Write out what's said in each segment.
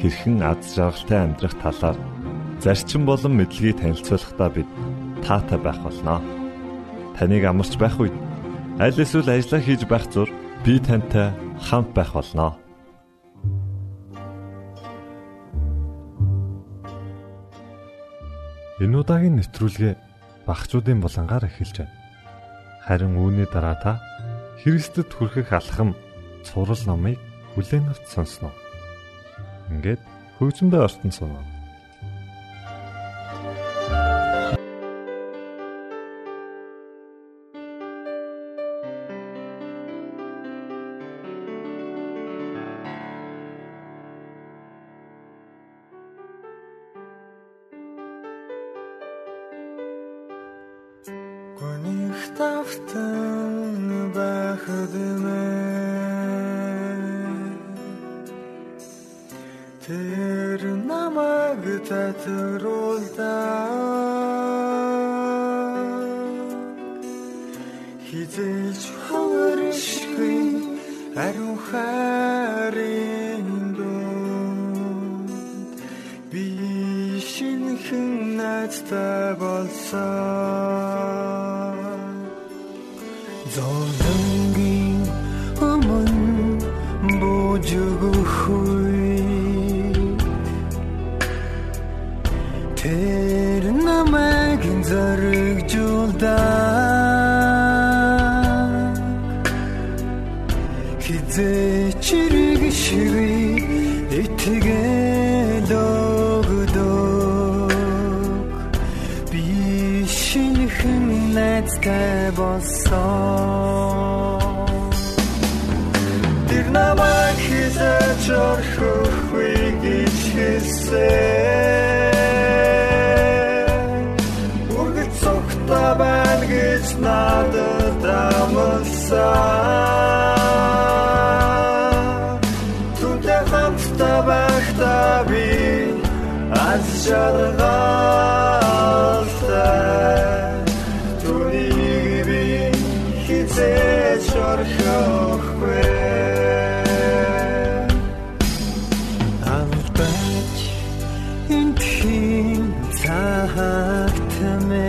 хэрхэн аз жаргалтай амьдрах талаар зарчим болон мэдлэгийг танилцуулахдаа бид таатай байх болноо. Таныг амарч байх үед аль эсвэл ажиллаа хийж байх зур би тантай хамт байх болноо. Энэ удаагийн нэвтрүүлгээ багчуудын булангаар эхэлж байна. Харин үүний дараа та Христэд хүрэхэх алхам цурал номыг хүлээн авч сонсноо. Ингээд хөгжмөдөө ортон сунаа. Татруулдаа Хизээч хавршгүй ариун хайрын дунд би шинхэн найзтай болсон. Зовлонгийн найзтай болсон Тэр намайг хизээч орхихгүй гэж хэлсэн. Үргэлж цогтой байна гэж надад амласан. Түнтэй хамтдаа байхдаа би аз жаргалтай хизээч орхихгүй Албач энтхийн цагтмэ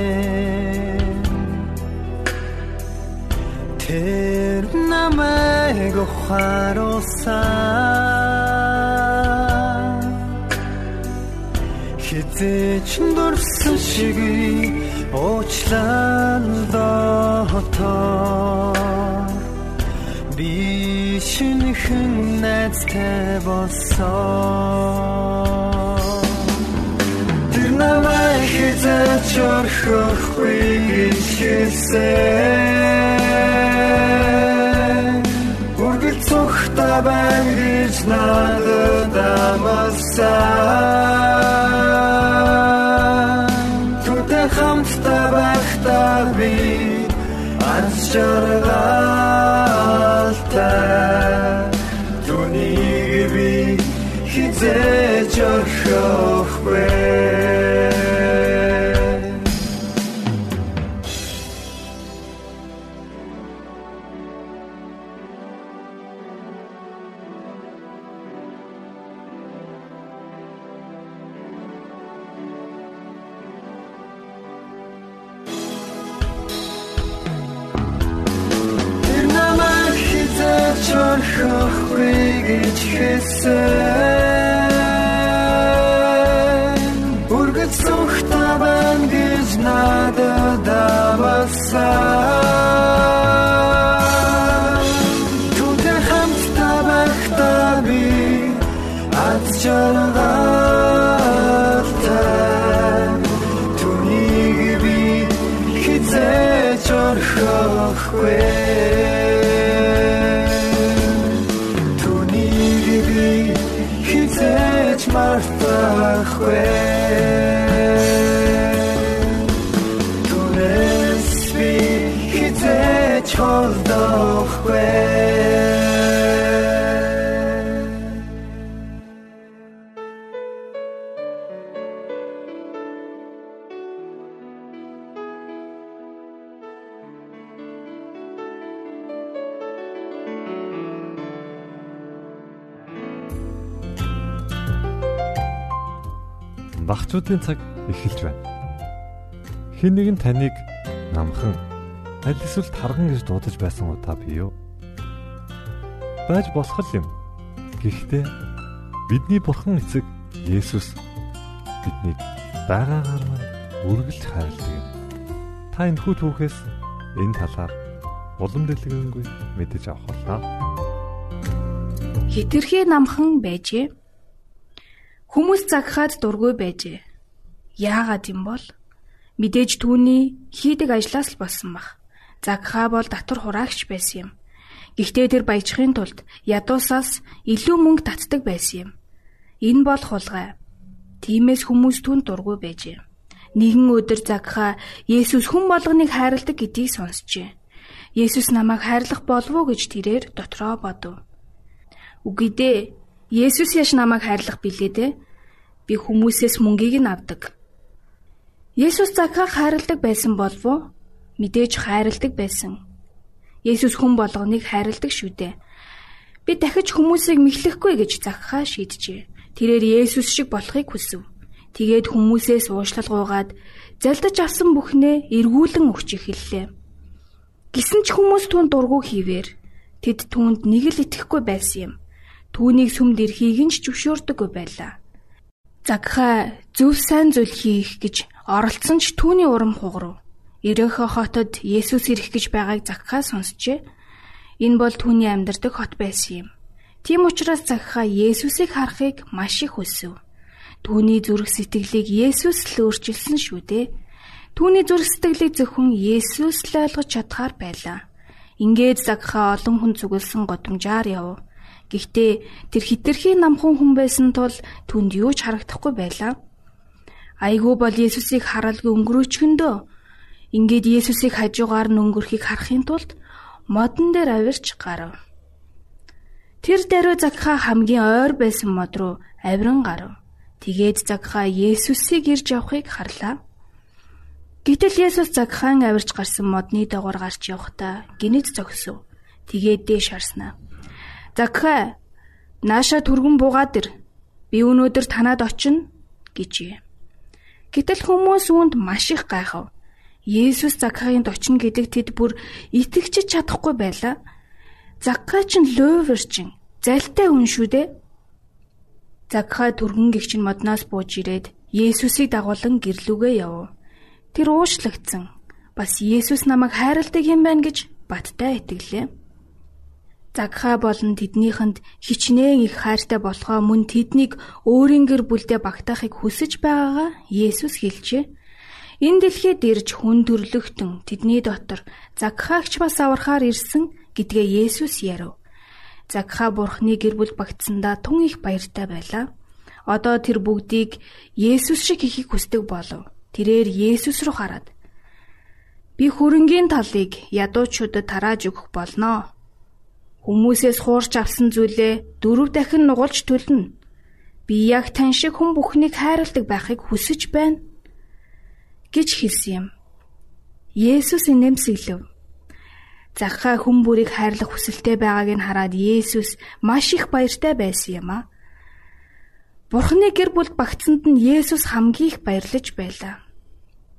Тэр намайг ухааруулсан Хизээч дурсан шиг уучлан дотор Би шинхэн найзтай болсон. Тэр намайг хизээч орхихгүй гэж хэлсэн Үргэлж цогтой байна гэж надад амласан Түнтэй хамтдаа байхдаа би аз жаргалтай Түүнийг би хизээч хэлсэн багцуудын цаг эхэлж байна. Хэн нэгэн таныг намхан аль эсвэл тарган гэж дуудаж байсан удаа бий юу? Байж болох юм. Гэхдээ бидний бурхан эцэг Есүс биднийг байгаагаар маань үргэлж хайрладаг юм. Та энэ хүү түүхээс энэ талаар улам дэлгэрэнгүй мэдэж авах болно. Хитрхи намхан байжээ. Хүмүүс загхаад дургүй байжээ. Яагаад юм бол мэдээж түүний хийдэг ажлаас л болсон бах. Загхаа бол татвар хураагч байсан юм. Гэхдээ тэр баяжхын тулд ядуусаас илүү мөнгө татдаг байсан юм. Энэ бол хулгай. Тиймээс хүмүүс түн дургүй байжээ. Нэгэн өдөр загхаа Есүс хүн болгоныг хайрладаг гэдгийг сонсчээ. Есүс намайг хайрлах болов уу гэж тэрээр дотроо бодов. Үгүй дээ. Есүс яш намайг хайрлах билээ дээ. Би хүмүүсээс мөнгийг нь авдаг. Есүс Закхаг хайрладаг байсан болов уу? Мэдээж хайрладаг байсан. Есүс хүн болгоныг хайрладаг шүү дээ. Би дахиж хүмүүсийг мэхлэхгүй гэж Закхаа шийджээ. Тэрээр Есүс шиг болохыг хүсв. Тэгээд хүмүүсээс уушлал гуугаад залдаж авсан бүхнээ эргүүлэн өгч эхэллээ. Гисэн ч хүмүүс түүнд дургу хийвэр тэд түүнд нэг л итгэхгүй байсан юм. Түүнийг сүмд ирэхийг нь ч зөвшөөрдөггүй байлаа. Загха зөв сайн зүйл хийх гэж оролцсон ч түүний урам хугарав. Ерөөхө хотод Есүс ирэх гэж байгааг Загха сонсчээ. Энэ бол түүний амьдардаг хот байсан юм. Тийм учраас Загха Есүсийг харахыг маш их хүсв. Түүний зүрх сэтгэлийг Есүс л өөрчилсөн шүү дээ. Түүний зүрх сэтгэлийг зөвхөн Есүс л ойлгож чадхаар байлаа. Ингээд Загха олон хүн зүгэлсэн годамжаар яв. Гэхдээ тэр хитрхи намхан хүн байсан тул түнд юу ч харагдахгүй байлаа. Айгүй бол Есүсийг харалгүй өнгөрөөчгөндөө ингээд Есүсийг хажуугаар нь өнгөрөхийг харахын тулд модон дээр авирч гарав. Тэр даруй Закха хамгийн ойр байсан мод руу авиран гарав. Тэгээд Закха Есүсийг ирж явахыг харлаа. Гэтэл Есүс Закхан авирч гарсан модны дагавар гарч явахдаа гинэд зогсов. Тэгээд дээш харснаа. Закха нааша түргэн буугаад ир. Би өнөөдөр танад очино гэжээ. Гэтэл хүмүүс үүнд маш их гайхав. Есүс Закхагийн очино гэдэг тэд бүр итгэж чадахгүй байлаа. Закха ч лөөвөрчин залтай хүн шүү дээ. Закха түргэн гихчин модноос бууж ирээд Есүсийг дагуулan гэрлүүгээ яв. Тэр уушлагдсан. Бас Есүс намайг хайрладаг юм байна гэж баттай итгэлээ. Загха болон тэднийхэнд хичнээн их хайртай болохоо мөн тэднийг өөрийн гэр бүлдээ багтаахыг хүсэж байгаагаа Есүс хэлжээ. Энэ дэлхийд ирж хүн төрлөختөн тэдний дотор Загхаагч бас аврахаар ирсэн гэдгээ Есүс ярив. Загха бурхны гэр бүл багтсандаа тун их баяртай байлаа. Одоо тэр бүгдийг Есүс шиг хийхийг хүсдэг болов. Тэрээр Есүс рүү хараад би хөрөнгийн талыг ядуучуудад тарааж өгөх болноо. Хүмүүсээс хуурч авсан зүйлээ дөрөв дахин нугалж төлнө. Би яг тань шиг хүн бүхнийг хайрладаг байхыг хүсэж байна гэж хэлсэн юм. Есүс инэмсэглэв. Захаа хүн бүрийг хайрлах хүсэлтэй байгааг нь хараад Есүс маш их баяртай байсан юм а. Бурхны гэр бүл багцсанд нь Есүс хамгийн их баярлаж байлаа.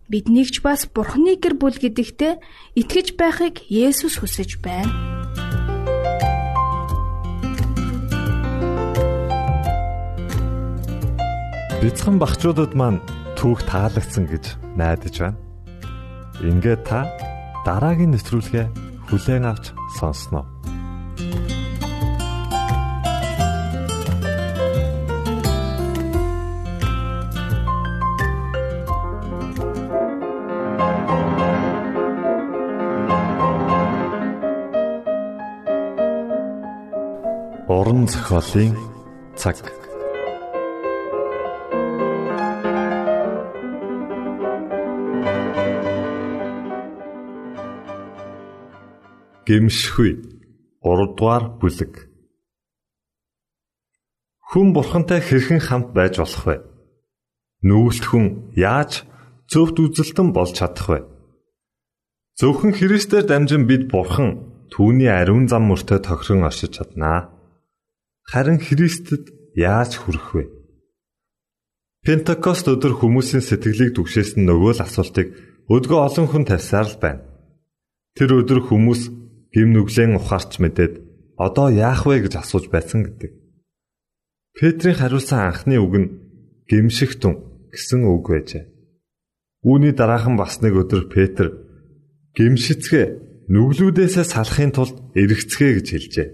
Биднийг ч бас Бурхны гэр бүл гэдэгтээ итгэж байхыг Есүс хүсэж байна. Бяцхан багчуудад маань түүх таалагдсан гэж найдаж байна. Ингээд та дараагийн нэвтрүүлгээ хүлээн авч сонсноо. уран зохиолын цаг гимшгүй 3 дугаар бүлэг Хүн бурхантай хэрхэн хамт байж болох вэ? Нүгэлт хүн яаж зөвхт үзэлтэн болж чадах вэ? Зөвхөн Христээр дамжин бид бурхан түүний ариун зам мөртөө тохирон оршиж чаднаа. Харин Христэд яаж хүрэх вэ? Пентакост өдөр хүмүүсийн сэтгэлийг түгшээсэн нөгөө л асуултыг өдгөө олон хүн тавьсаар л байна. Тэр өдөр хүмүүс гим нүглэн ухаарч мэдээд одоо яах вэ гэж асууж байсан гэдэг. Петрийн хариулсан анхны үг нь гимшигтэн гэсэн үг байжээ. Үүний дараахан бас нэг өдөр Петр гимшицгээ нүглүүдээсээ салахын тулд эргэцгээ гэж хэлжээ.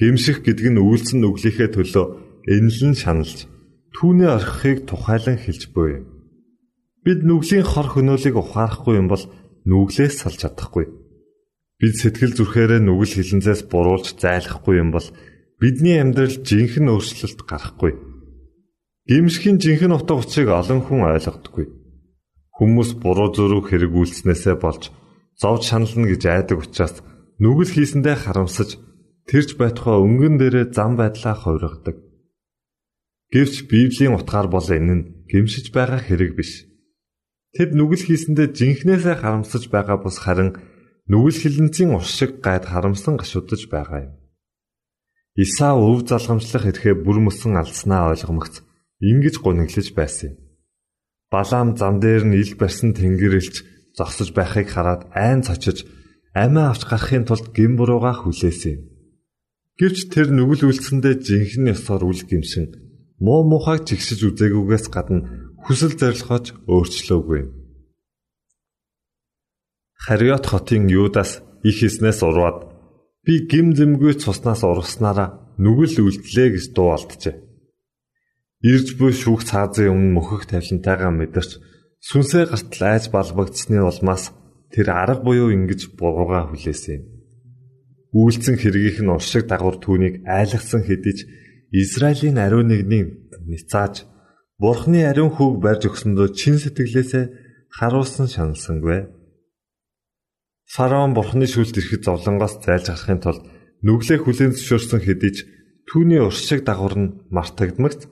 Гимших гэдэг нь үйлсэн нүглийнхээ төлөө энэлэн шаналж түүний орхихыг тухайлан хэлж буй. Бид нүглийн хор хөнөөлийг ухаарахгүй юм бол нүглээс салж чадахгүй. Бид сэтгэл зүрхээрээ нүгэл хилэнцээс буруулж зайлахгүй юм бол бидний амьдрал жинхэнэ өөрчлөлт гарахгүй. Гимшхийн жинхэнэ утга учирыг олон хүн ойлгодоггүй. Хүмүүс буруу зөрүүг хэрэгүүлснээсээ болж зовж шанална гэж айдаг учраас нүгэл хийсэндээ харамсаж тэрч байтугай өнгөн дээрээ зам байдлаа хувиргадаг. Гэвч Библийн утгаар бол энэ нь гимшиж байгаа хэрэг биш. Тэд нүгэл хийсэндээ жинхнээсээ харамсаж байгаа бус харин нүгэл хилэнцийн ус шиг гайд харамсан гашуудж байгаа юм. Исаа өв залгамжлах эрхээ бүр мөсөн алдснаа ойлгомогц ингэж гуниглаж байсан юм. Балаам зам дээр нь ил барьсан тэнгэрэлж зогсож байхыг хараад айн цочиж амиа авч гарахын тулд гин бурууга хүлээсэн юм. Гэвч тэр нүгэл үлдсэндээ жинхэнэ ёсоор үл гимшин муу мухайг чигсэж үзээгүйгээс гадна хүсэл зорилгооч өөрчлөөгүй. Хариот хотын Юдас их хийснээс урваад би гим зэмгүй цуснаас ургаснараа нүгэл үлдлээ гэж дуу алджээ. Ирж буй шүүх цаазын өмнө мөхөх тавилантайгаа мэдэрч сүнсээ гартал айж балбагдсны улмаас тэр арга буюу ингэж бурууга хүлээсэн юм үйлцэн хэргийнх нь уршиг дагавар түүнийг айлгсан хэдий ч Израилийн ариун нэгний ницааж Бурхны ариун хүүг барьж өгсөндөө чин сэтгэлээсээ харуулсан шаналсангүй. Фараон Бурхны шүлт ирэхэд зовлонгоос зайлж гарахын тулд нүглээ хүлээн зөвшөөрсөн хэдий ч түүний уршиг дагавар нь мартагдмагц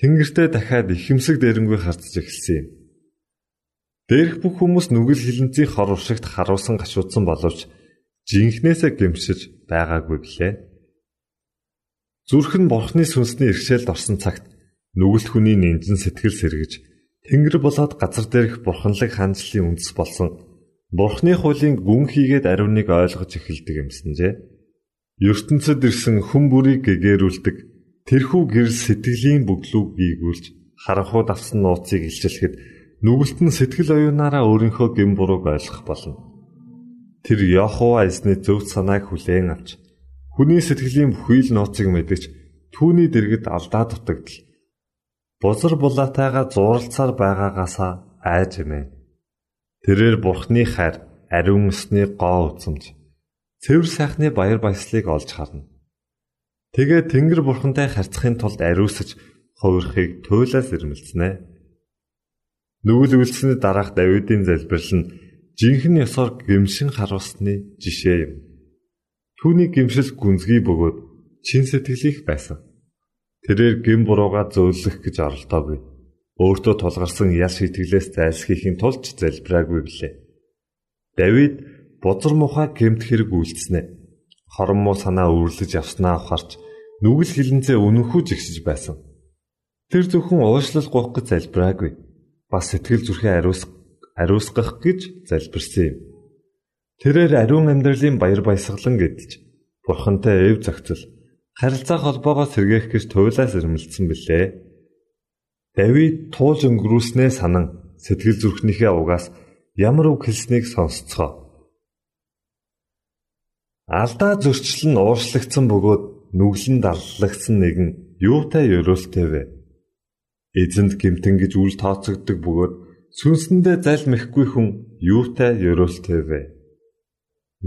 тэнгэртээ дахиад ихэмсэг дээрэнгүй харцж эхэлсэн юм. Дээрх бүх хүмүүс нүгэл хилэнцийн хор уршигт харуулсан гашуудсан боловч жинхнээсээ гэмшиж байгаагүй гэлээ. Зүрх нь бурхны сүнсний иршээлд орсон цагт нүгэлт хүний нэмжин сэтгэл сэргэж Тэнгэр болоод газар дээрх бурханлаг хаанчлалын үндэс болсон Бурхны хуулийн гүн хийгээд ариуныг ойлгож эхэлдэг юмсанжээ. ертөнцид ирсэн хүн бүрийг гэгэрүүлдэг тэрхүү гэрэл сэтгэлийн бүглүүг гийгүүлж харанхууд авсан нууцыг илчилэхэд нүгэлт нь сэтгэл оюунаараа өөрийнхөө гэм бурууг ойлгох болно. Тэр Яхова эзний зөв санааг хүлээн авч хүний сэтгэлийн бүхий л нууцыг мэдэж түүний дэргэд алдаа дутагдал. Бузар булаатайгаа зуралцаар байгаагаасаа айж эмээ. Тэрээр бурхны хайр, ариун өсний гоо үзэмж, цэвэр сайхны баяр баясгалыг олж харна. Тэгээ Тэнгэр бурхантай харьцахын тулд ариусж хувирхыг туйлаас ирмэлцэнэ. Нүгэл үлдсэний дараах Давидын залбирал нь жинхэнэ ёсоор гэмшин харуулсны жишээ юм. Түүний гэмшил гүнзгий бөгөөд чин сэтгэлийнх байсан. Тэрээр гэм бурууга зөөлөх гэж оролдоогүй. Өөртөө тулгарсан ял шитгэлээс зайлсхийхин тулд залбираагүй билээ. Давид бузар мухаа гэмт хэрэг үйлдэснэ. Хорон муу санаа үүрлэж явснаа ухаарч нүгэл хилэнцээ үнэнхүү жигсэж байсан. Тэр зөвхөн уушлал гоох гэж залбираагүй. Бас сэтгэл зүрхээ ариусгах ариусгах гэж залбирсан юм. Тэрээр ариун амьдралын баяр баясгалан гэдэлж бурхантай эв зохицол харилцаа холбоогоо сэргээх гэж туйлаас ирмэлцсэн билээ. Давид туулж өнгөрүүлснээ санан сэтгэл зүрхнийхээ угаас ямар үг хэлснийг сонсцгоо. Алдаа зөрчил нь уушлагдсан бөгөөд нүглэн даллагдсан нэгэн юутай ёроолтой вэ? Эзэнд гимтэн гэж үл тооцогддог бөгөөд Сүнсэндээ залмихгүй хүн юутай ёроолтой вэ?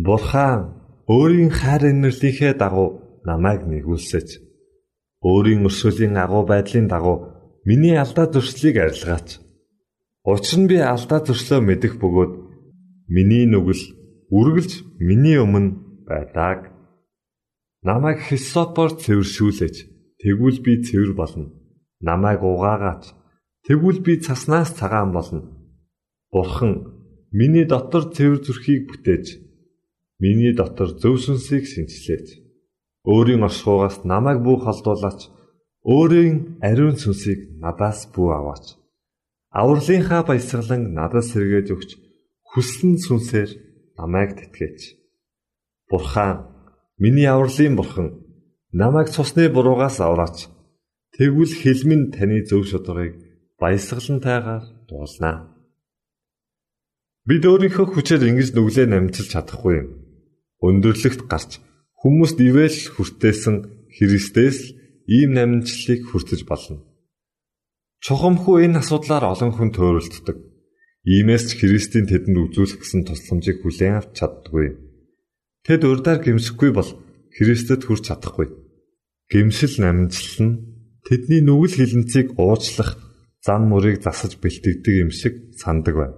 Бурхан өөрийн хайр инэрлийнхээ дагуу намайг нэгүүлсэж өөрийн өрсөлийн агуу байдлын дагуу миний алдаа зуршлыг арилгаач. Учир нь би алдаа зуршлоо мэдэх бөгөөд миний нүгэл үргэлж миний өмнө байдаг. Намайг хисопор цэвэршүүлээч. Тэгвэл би цэвэр болно. Намайг угаагаач. Тэгвэл би цаснаас цагаан болно. Бурхан миний дотор цэвэр зүрхийг бүтээж миний дотор зөв сүнсийг шинчлээч. Өөрийн оршихугаас намайг бүү холдуулаач. Өөрийн ариун сүнсийг надаас бүү аваач. Авралынхаа баясгалан надад сэргээж өгч хүссэн сүнсээр намайг тэтгэж. Бурхан миний авралын бурхан намайг цусны буруугаас авраач. Тэгвэл хэлмэн таны зөв шударгыг баясгалантайгаар дуулнаа. Бид өөрийнхөө хүчээр ингэж нүглээ намжилж чадахгүй юм. Өндөрлөгт гарч хүмүүст ивэл хүртээсэн Христээс л ийм намжлалыг хүртэж болно. Чухамхүү энэ асуудлаар олон хүн төөрөлддөг. Иймээс ч Христийн тэдэнд үзүүлэх гэсэн тусламжийг хүлээн авч чаддаггүй. Тэд урдаар гимсэхгүй бол Христэд хүрч чадахгүй. Гимсэл намжлал нь тэдний нүгэл хилэнцгийг уучлах зан мөрийг засаж бэлтгэдэг юм шиг сандаг байна.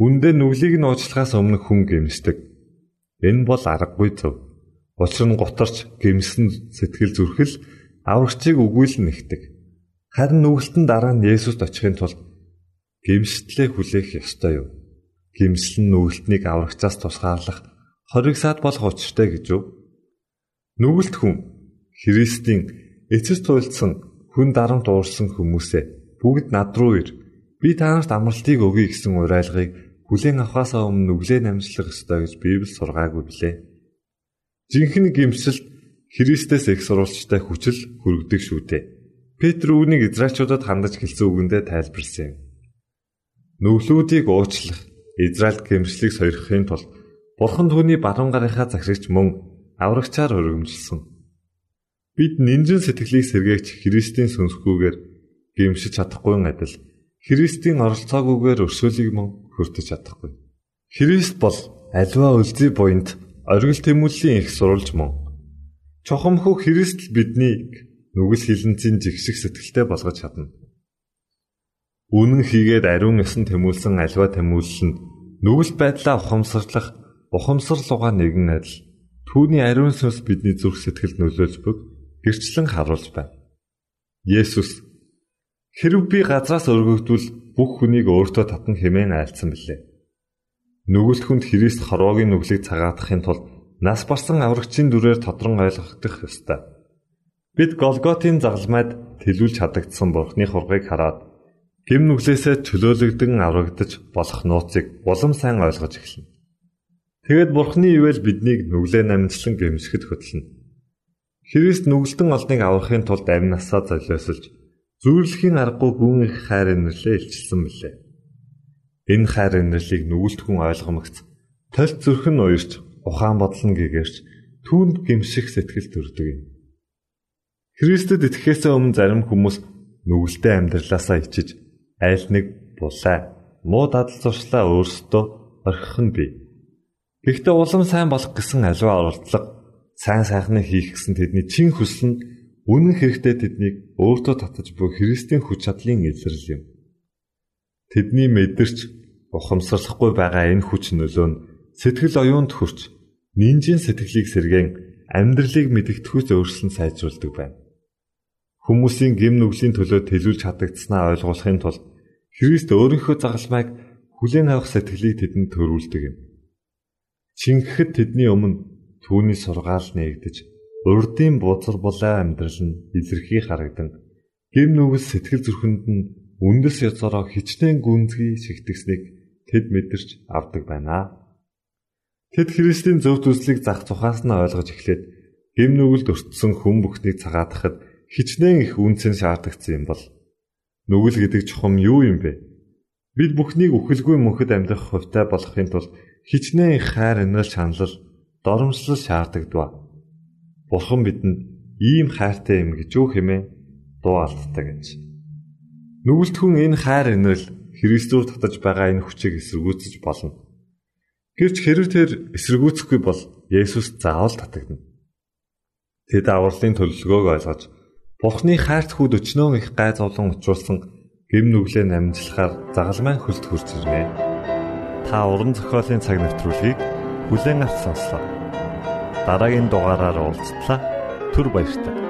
Үндэ нүглийг нь уучлахаас өмнө хүн гимсдэг. Энэ бол аргагүй зөв. Учир нь гутарч гимсэн сэтгэл зүрхэл аврагчийг үгүйлэн нэгдэг. Харин нүгэлтэн дараа нь Есүст очихын тулд гимстлээ хүлээх ёстой юу? Гимсэл нь нүгэлтнийг аврагчаас тусгаарлах хориг саад болох учиртай гэж юу? Нүгэлт хүн Христийн эцэс туйлдсан хүн дарамт уурсан хүмүүсээ бүгд над руу ир. Би та нарт амралтыг өгье гэсэн уриалгыг хүлээн авахаасаа өмнө нүглээ намжлах ёстой гэж Библи сургаагүй билээ. Жинхэнэ гимсэлд Христээс их сурвалжтай хүчил хүргэдэг шүү дээ. Петр үүнийг Израильчуудад хандаж хэлсэн үгэндээ тайлбарсан юм. Нүглүүдийг уучлах, Израильд гимслийг сойрхохын тулд Бурхан түүний баруун гарынхаа загшигч мөн аврагчаар өргөмжилсөн. Бид нинжин сэтгэлийг сэргээгч Христийн сүнсгүйгээр гимшиж чадахгүй адил Христийн оролцоогүйгээр өрсөлийг мөн хүртэж чадахгүй. Христ бол альва үлзий буйнд оргил тэмүүллийн их сурулж мөн. Чухамхүү Христ биднийг нүгэл хилэнцийн жигших сэтгэлтэй болгож чадна. Үнэн хийгээд ариун ёсон тэмүүлсэн альва тэмүүлэл нь нүгэл байдлаа ухамсарлах ухамсарлууга нэгэн адил түүний ариун сүнс бидний зүрх сэтгэлд нөлөөлж бүг гэрчлэн харуулж байна. Есүс хэрв би газраас өргөгдвөл бүх хүнийг өөртөө татна хэмээн айлцсан билээ. Нүгэлт хүнд Христ хорвоогийн нүглийг цагаатахын тулд нас барсан аврагчийн дүрээр тодрон ойлгох ёстой. Бид Голготын загалмайд тэлүүлж хадагдсан Бурхны хургийг хараад гим нүглээсээ чөлөөлөгдөн аврагдаж болох нууцыг улам сайн ойлгож эхэлнэ. Тэгэд Бурхны ивэл биднийг нүглээ намжлан гэмсэхэд хөтлөнө. Христ нүгэлтэн олныг аврахын тулд амь насаа золиосолж Зүйрлэхийн аргагүй гүн их хайр инэрлээ илчилсэн билээ. Энэ хайр инэрлийг нүгэлт хүн ойлгомогц толь зүрх нь уярч ухаан бодол нь гэгэрч түүнд гимших сэтгэл төрдөг юм. Христэд итгэхээс өмнө зарим хүмүүс нүгэлтэй амьдралаасаа ичиж айл нэг булаа муу дадал зуршлаа өөрсдөө орхих нь бий. Гэхдээ улам сайн болох гэсэн аливаа оролдлого сайн сайхныг хийх гэсэн тэдний чин хүсэл нь Үнэн хэрэгтээ тэднийг өөртөө татаж буй Христийн хүч чадлын илрэл юм. Тэдний мэдэрч ухамсарлахгүй байгаа энэ хүч нөлөө нь сэтгэл оюунд хүрч нинжийн сэтгэлийг сэргээн амьдралыг мэдгэдэггүйц өөрчлөн сайжруулдаг байна. Хүмүүсийн гим нүглийн төлөө төлөвлөж чадагдсанаа ойлгуулахын тулд Христ өөрийнхөө загалмайг хүлээн авах сэтгэлийг тэдэнд төрүүлдэг юм. Чингэхэд тэдний өмнө түүний сургаал нээгдэж урдын бузар булаа амьдрал нь илэрхий харагдан гим нүгэл сэтгэл зүрхэнд нь үндэс яцороо хичнээн гүнзгий шигтгсэнийг тэд мэдэрч авдаг байна. Тэд Христийн зөв төслийг зах тухаас нь ойлгож эхлээд гим нүгэлд өртсөн хүн бүхнийг цагаатахад хичнээн их үнцэн шаардагдсан юм бол нүгэл гэдэг чухам юу юм бэ? Бид бүхнийг үхэлгүй мөнхөд амьдрах хувьтай болохын тулд хичнээн их хайр инрэл шаналл доромжлол шаарддаг. Бурхан бидэнд ийм хайртай юм гэж юу хэмээн дуу алддаг гэж. Нүгэлт хүн энэ хайр инрэл Христээр татаж байгаа энэ хүчийг эсэргүүцэж болно. Гэвч хэрэг тэр эсэргүүцэхгүй бол Есүс заавал татагдана. Тэд авралын төлөвлөгөөг ойлгож Бурхны хайрт хүүд өчнөө их гай зовлон учруулсан гим нүглээ намжлахаар загалмайн хөлд хурж ирнэ. Та уран зохиолын цаг навтруулыг Хүлээн авч сонслоо. Дараагийн дугаараар уулзтлаа. Түр баярлалаа.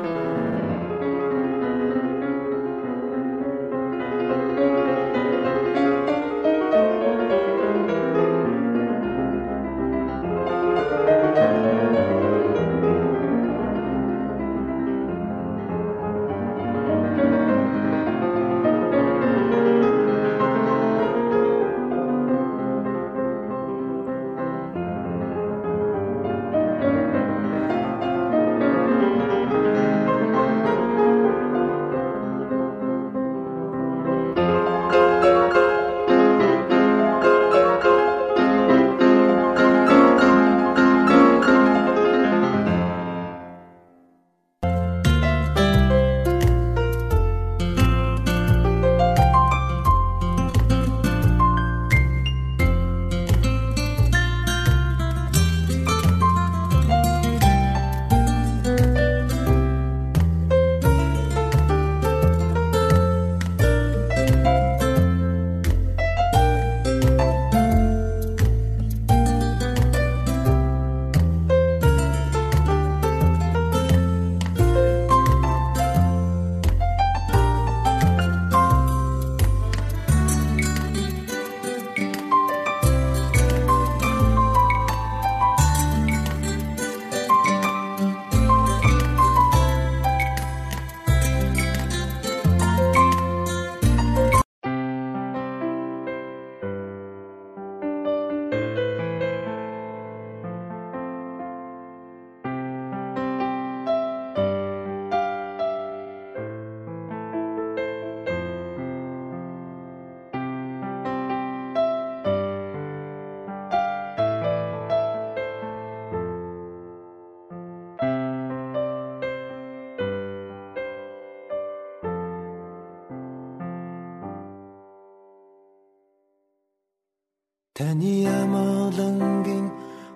Таны амгалангийн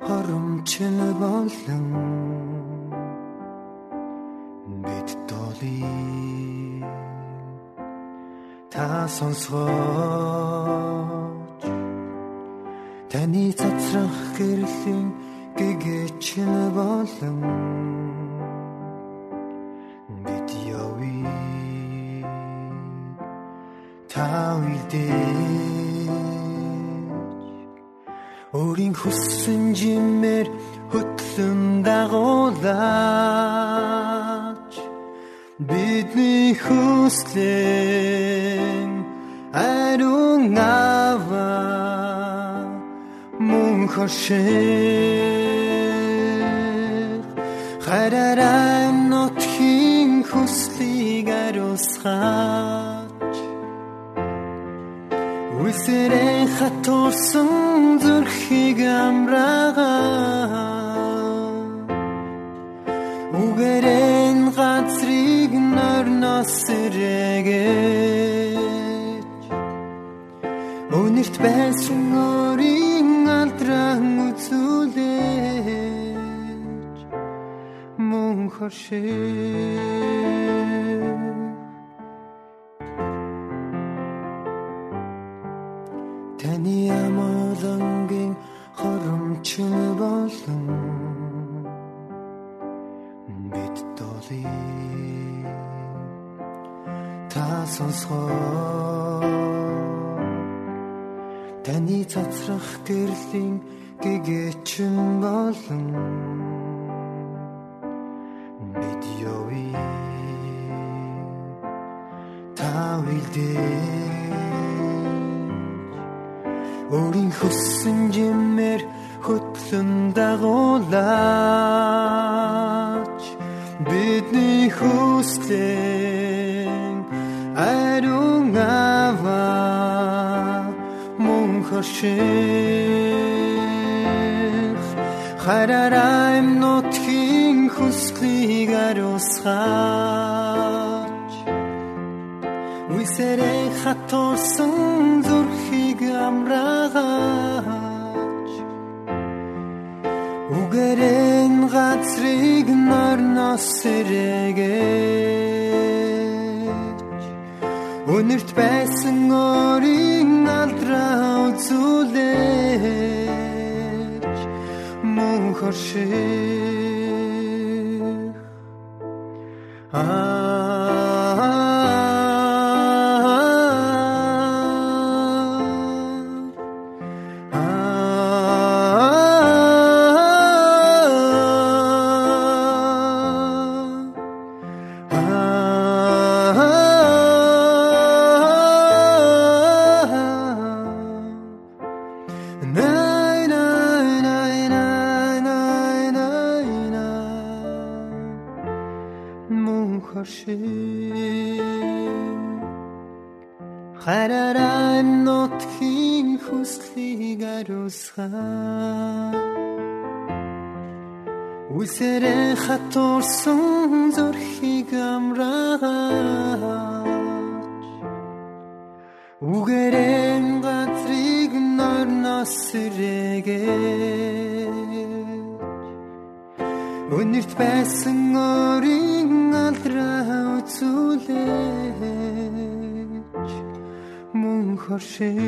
хоромч нь болон бид доли та сонсгооч. Таны цацрах гэрлийн гэгэч нь болон бид явъя та үлдээ өөрийн хүссэн жимээр хөтлөн дагуулаач. Бидний хүслэн ариун ава мөн хошээ хараарай нотхийн хүслийг ариусгаач Үсэрэн хатуулсан зүрхийг амраага. Үгэрэн газрыг норноос сэрэгэж Өнөрт байсан өөрийн алдран үзүүлэж Мөн хошээ та үлдээ өөрийн хүссэн жимээр хөтлөн дагуулаач. Бидний хүслэн ариун ава мөн хоших хараарай нотхийн хүслийг ариусгаач Үсэрэй хатуулсан зүрхийг амраагач Үгэрэн газрыг норноос сэрэгэж Өнөрт байсан өөрийн алдраа үзүүлэж хорших аа Үгэрэн газрыг норноос сэрээгээ Өнөрт байсан өрийн алдраа үзүүлээч. Мөн хоршиг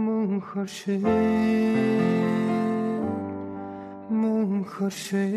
мөн хоршиг мөн хоршиг